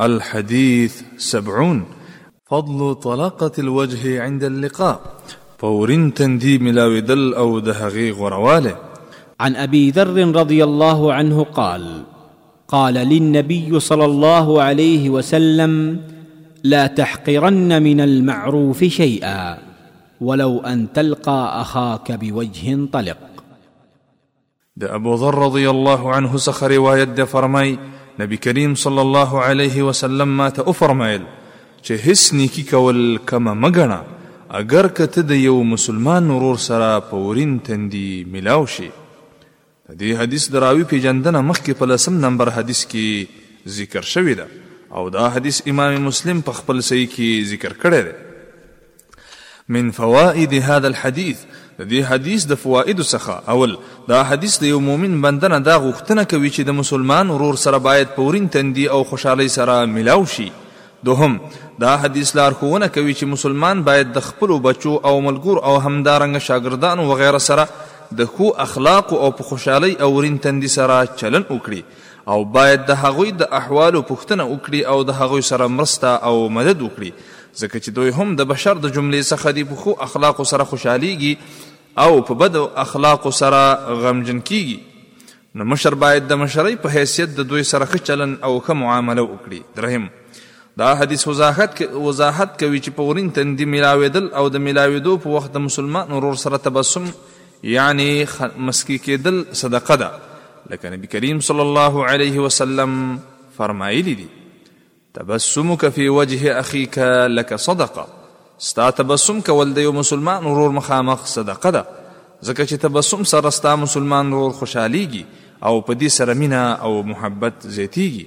الحديث سبعون فضل طلاقة الوجه عند اللقاء فورين تندي دل أو دهغي غرواله عن أبي ذر رضي الله عنه قال قال للنبي صلى الله عليه وسلم لا تحقرن من المعروف شيئا ولو أن تلقى أخاك بوجه طلق د ابوذر رضی الله عنه څخه روایت دی فرمای، نبی کریم صلی الله علیه وسلم ماته وفرمایل چې هیڅ نیکی کول کمه مه ګڼه اګر که ته د یو مسلمان ورور سره په ورین تندي ملاو شې. د دې حدیث د راوي پیژندنه مخکې په لسم نمبر حدیث کې ذکر شوې ده او دا حدیث امام مسلم په خپل صحیح کې ذکر کړی دی. من فوائد هذا الحديث د دې حدیث د فواید څخه اول دا حدیث د یو مؤمن بنده نه دا غوښتنه کوي چې د مسلمان ورور سره باید پورین تندي او خوشحالي سره ملاو شي دوهم دا حدیث لارښوونه کوي چې مسلمان باید د خپل بچو او ملګرو او همدارنګ شاګردانو وغیره سره د ښو اخلاق او په خوشحالي او ورین تندي سره چلن وکړي او باید د هغوی د احوالو پوښتنه وکړي او د هغوی سره مرسته او مدد وکړي ځکه چې دوی هم د بشر د جملې څخه دي په ښو اخلاقو سره خوشحالیږي او په بدو اخلاقو سره غمجن کیږي نو مشر باید د مشرۍ په حیثیت د دوی سره ښه چلن او ښه معامله وکړي درهم دا حدیث وضاحت وضاحت کوي چې په ورین تندي ملاوېدل او د ملاوېدو په وخت د مسلمان ورور سره تبسم یعنی مسکی کېدل صدقه ده لکه نبی کریم صلی الله علیه وسلم فرمایلی دي تبسمک فی وجه اخیک لک صدقه ستا تبسم کول د یو مسلمان ورور مخامخ صدقه ده ځکه چې تبسم سره ستا مسلمان ورور خوشحالیږي او په دې سره مینه او محبت زیاتیږي